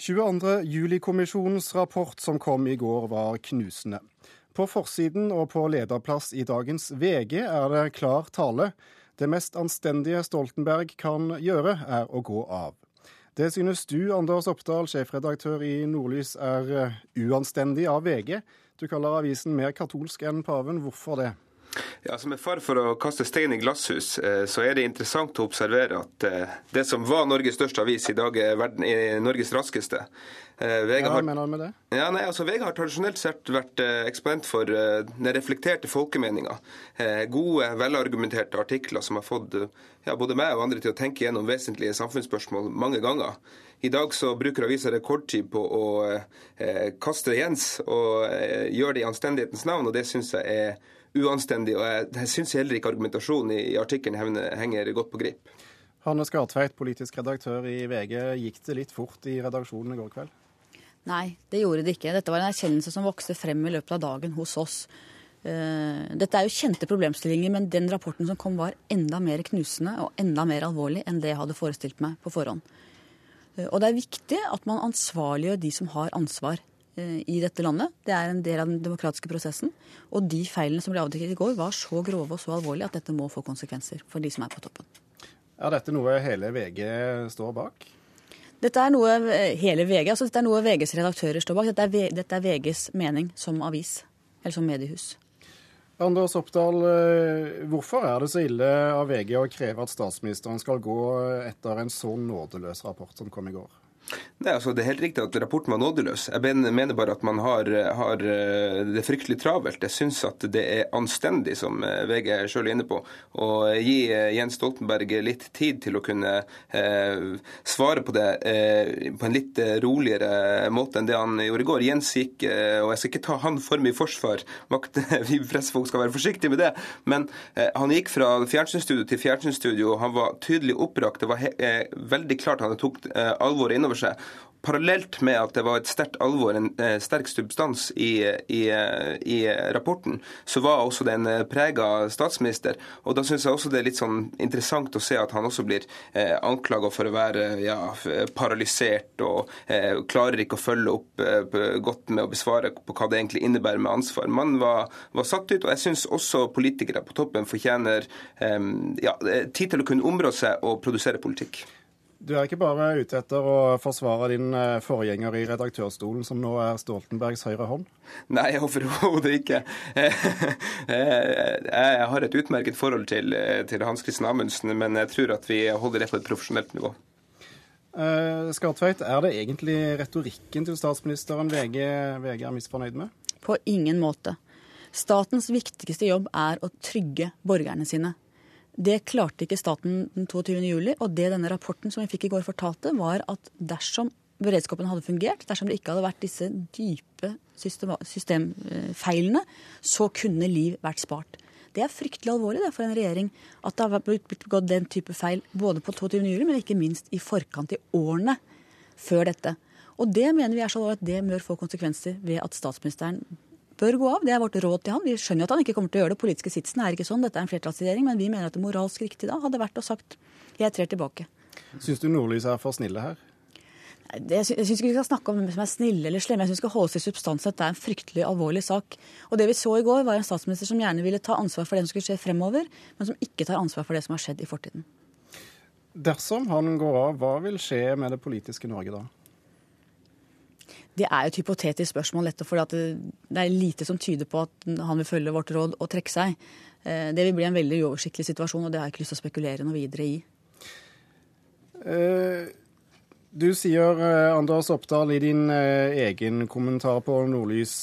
22. juli-kommisjonens rapport som kom i går, var knusende. På forsiden og på lederplass i dagens VG er det klar tale. Det mest anstendige Stoltenberg kan gjøre, er å gå av. Det synes du, Anders Oppdal, sjefredaktør i Nordlys, er uanstendig av VG. Du kaller avisen mer katolsk enn paven. Hvorfor det? Ja, altså Med fare for å kaste stein i glasshus, eh, så er det interessant å observere at eh, det som var Norges største avis, i dag er verden, er Norges raskeste. Eh, VG har, ja, mener du med det? Ja, nei, altså VG har tradisjonelt sett vært eksponent for den reflekterte folkemeninga. Gode, velargumenterte artikler som har fått ja, både meg og andre til å tenke gjennom vesentlige samfunnsspørsmål mange ganger. I dag så bruker avisa rekordtid på å eh, kaste Jens og eh, gjøre det i anstendighetens navn, og det syns jeg er uanstendig. og Jeg, jeg syns heller ikke argumentasjonen i, i artikkelen henger godt på grip. Hanne Skartveit, politisk redaktør i VG. Gikk det litt fort i redaksjonen i går kveld? Nei, det gjorde det ikke. Dette var en erkjennelse som vokste frem i løpet av dagen hos oss. Eh, dette er jo kjente problemstillinger, men den rapporten som kom var enda mer knusende og enda mer alvorlig enn det jeg hadde forestilt meg på forhånd. Eh, og det er viktig at man ansvarliggjør de som har ansvar i dette landet. Det er en del av den demokratiske prosessen. Og de feilene som ble avdekket i går, var så grove og så alvorlige at dette må få konsekvenser for de som er på toppen. Er dette noe hele VG står bak? Dette er noe hele VG, altså dette er noe VGs redaktører står bak. Dette er, dette er VGs mening som avis, eller som mediehus. Anders Oppdal, eh, hvorfor er det så ille av VG å kreve at statsministeren skal gå etter en så nådeløs rapport som kom i går? Nei, altså Det er helt riktig at rapporten var nådeløs. Jeg mener bare at man har, har eh, det fryktelig travelt. Jeg syns at det er anstendig, som eh, VG sjøl er inne på, å gi eh, Jens Stoltenberg litt tid til å kunne eh, svare på det eh, på en litt roligere måte enn det han gjorde i går. Jens gikk, eh, og jeg skal ikke ta han for mye forsvar, makt, vi pressefolk skal være forsiktige med det, men han gikk fra fjernsynsstudio til fjernsynsstudio. Han var tydelig opprakt. Det var veldig klart han tok alvoret innover seg. Parallelt med at det var et sterkt alvor, en eh, sterk substans i, i, i rapporten, så var også det en eh, prega statsminister. Og Da syns jeg også det er litt sånn interessant å se at han også blir eh, anklaga for å være ja, paralysert og eh, klarer ikke å følge opp eh, godt med å besvare på hva det egentlig innebærer med ansvar. Man var, var satt ut, og jeg syns også politikere på toppen fortjener eh, ja, tid til å kunne områ seg og produsere politikk. Du er ikke bare ute etter å forsvare din eh, forgjenger i redaktørstolen, som nå er Stoltenbergs høyre hånd? Nei, overhodet ikke. Jeg har et utmerket forhold til, til Hans-Kristin Amundsen, men jeg tror at vi holder det på et profesjonelt nivå. Eh, Skartveit, er det egentlig retorikken til statsministeren VG, VG er misfornøyd med? På ingen måte. Statens viktigste jobb er å trygge borgerne sine. Det klarte ikke staten den 22.07, og det denne rapporten som vi fikk i går fortalte, var at dersom beredskapen hadde fungert, dersom det ikke hadde vært disse dype systemfeilene, så kunne liv vært spart. Det er fryktelig alvorlig det, for en regjering at det har blitt begått den type feil både på 22.07, men ikke minst i forkant i årene før dette. Og det mener vi er så alvorlig at det bør få konsekvenser ved at statsministeren bør gå av. Det er vårt råd til han. Vi skjønner jo at han ikke kommer til å gjøre det. Politiske sitsen er ikke sånn. Dette er en flertallsregjering. Men vi mener at det moralsk riktige da hadde vært å sagt jeg trer tilbake. Syns du Nordlys er for snille her? Det, jeg syns ikke vi skal snakke om hvem som er snille eller slemme. Jeg syns vi skal holde oss til substans. Dette er en fryktelig alvorlig sak. Og det vi så i går, var en statsminister som gjerne ville ta ansvar for det som skulle skje fremover, men som ikke tar ansvar for det som har skjedd i fortiden. Dersom han går av, hva vil skje med det politiske Norge da? Det er et hypotetisk spørsmål, nettopp fordi det er lite som tyder på at han vil følge vårt råd og trekke seg. Eh, det vil bli en veldig uoversiktlig situasjon, og det har jeg ikke lyst til å spekulere noe videre i. Eh, du sier, eh, Anders Oppdal, i din egen kommentar på Nordlys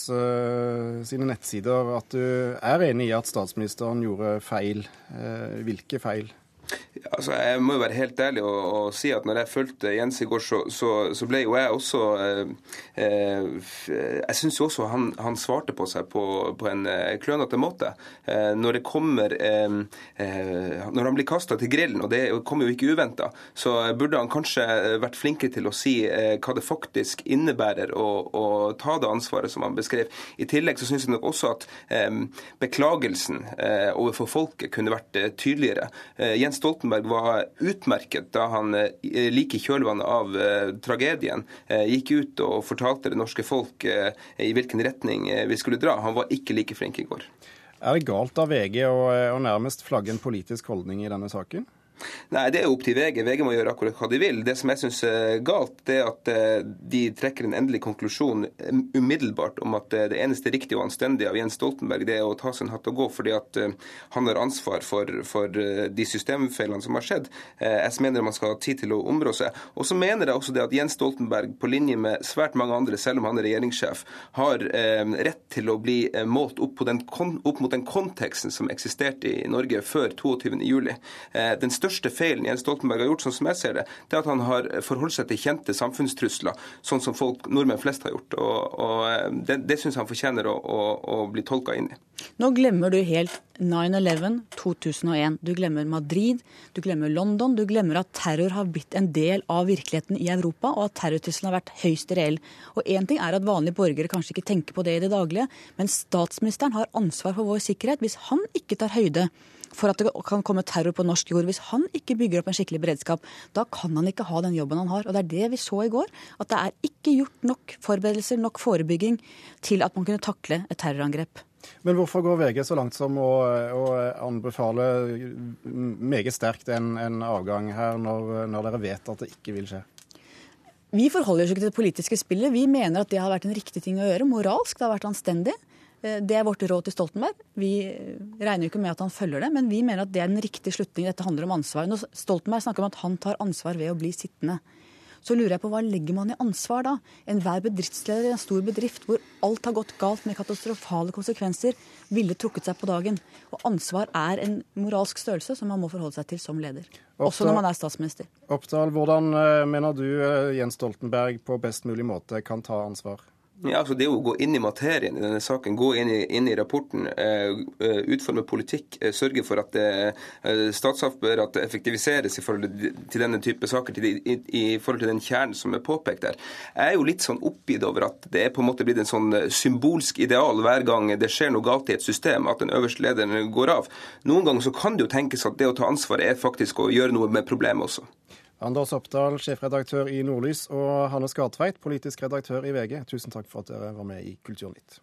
sine nettsider at du er enig i at statsministeren gjorde feil. Hvilke feil? Altså, jeg må jo være helt ærlig og, og si at når jeg fulgte Jens i går, så, så, så ble jo jeg også eh, eh, Jeg syns jo også han, han, svarte på seg på, på en eh, klønete måte. Eh, når det kommer eh, eh, Når han blir kasta til grillen, og det kommer jo ikke uventa, så burde han kanskje vært flinkere til å si hva det faktisk innebærer å, å, ta det ansvaret som han beskrev. I tillegg så syns jeg nok også at beklagelsen overfor folket kunne vært tydeligere. Jens Jens Stoltenberg var utmerket da han like i kjølvannet av tragedien gikk ut og fortalte det norske folk i hvilken retning vi skulle dra. Han var ikke like flink i går. Er det galt av VG å, å nærmest flagge en politisk holdning i denne saken? Nei, det er opp til VG. VG må gjøre akkurat hva de vil. Det som jeg syns er galt, det er at eh, de trekker en endelig konklusjon um, umiddelbart om at eh, det eneste riktige og anstendige av Jens Stoltenberg, det er å ta en hatt og gå, fordi at eh, han har ansvar for, for de systemfeilene som har skjedd. Jeg mener man skal ha tid til å områ seg. Og så mener jeg også det at Jens Stoltenberg, på linje med svært mange andre, selv om han er regjeringssjef, har rett til å bli målt opp, den, opp mot den konteksten som eksisterte i Norge før 22.07. Den største feilen Jens Stoltenberg har gjort, sånn som jeg ser det, det er at han har forholdt seg til kjente samfunnstrusler, sånn som folk, nordmenn flest har gjort. Og, og eh, Det, det syns han fortjener å, å, å bli tolka inn i. Nå glemmer du helt 9-11, 2001. Du glemmer Madrid, du glemmer London. Du glemmer at terror har blitt en del av virkeligheten i Europa, og at terrortrusselen har vært høyst reell. Og Én ting er at vanlige borgere kanskje ikke tenker på det i det daglige, men statsministeren har ansvar for vår sikkerhet. Hvis han ikke tar høyde for at det kan komme terror på norsk jord. Hvis han ikke bygger opp en skikkelig beredskap, da kan han ikke ha den jobben han har. Og det er det vi så i går. At det er ikke gjort nok forberedelser, nok forebygging, til at man kunne takle et terrorangrep. Men hvorfor går VG så langt som å, å anbefale meget sterkt en, en avgang her, når, når dere vet at det ikke vil skje? Vi forholder oss ikke til det politiske spillet. Vi mener at det har vært en riktig ting å gjøre. Moralsk, det har vært anstendig. Eh, det er vårt råd til Stoltenberg. Vi regner jo ikke med at han følger det, men vi mener at det er den riktige slutningen. Dette handler om ansvar. Når Stoltenberg snakker om at han tar ansvar ved å bli sittende, så lurer jeg på hva legger man i ansvar da? Enhver bedriftsleder i en stor bedrift hvor alt har gått galt med katastrofale konsekvenser, ville trukket seg på dagen. Og ansvar er en moralsk størrelse som man må forholde seg til som leder. Oppdal, også når man er statsminister. Oppdal, hvordan eh, mener du eh, Jens Stoltenberg på best mulig måte kan ta ansvar? Ja, altså Det å gå inn i materien i denne saken, gå inn i, inn i rapporten, uh, utforme politikk, uh, sørge for at statsapparatet effektiviseres i forhold til denne type saker, til, i, i, forhold til den kjernen som er påpekt der. Er jo litt sånn oppgitt over at det er på en måte blitt en sånn symbolsk ideal hver gang det skjer noe galt i et system, at den øverste lederen går av. Noen ganger så kan det jo tenkes at det å ta ansvar er faktisk å gjøre noe med problemet også. Anders Oppdal, sjefredaktør i Nordlys, og Hanne Skartveit, politisk redaktør i VG. Tusen takk for at dere var med i Kulturnytt.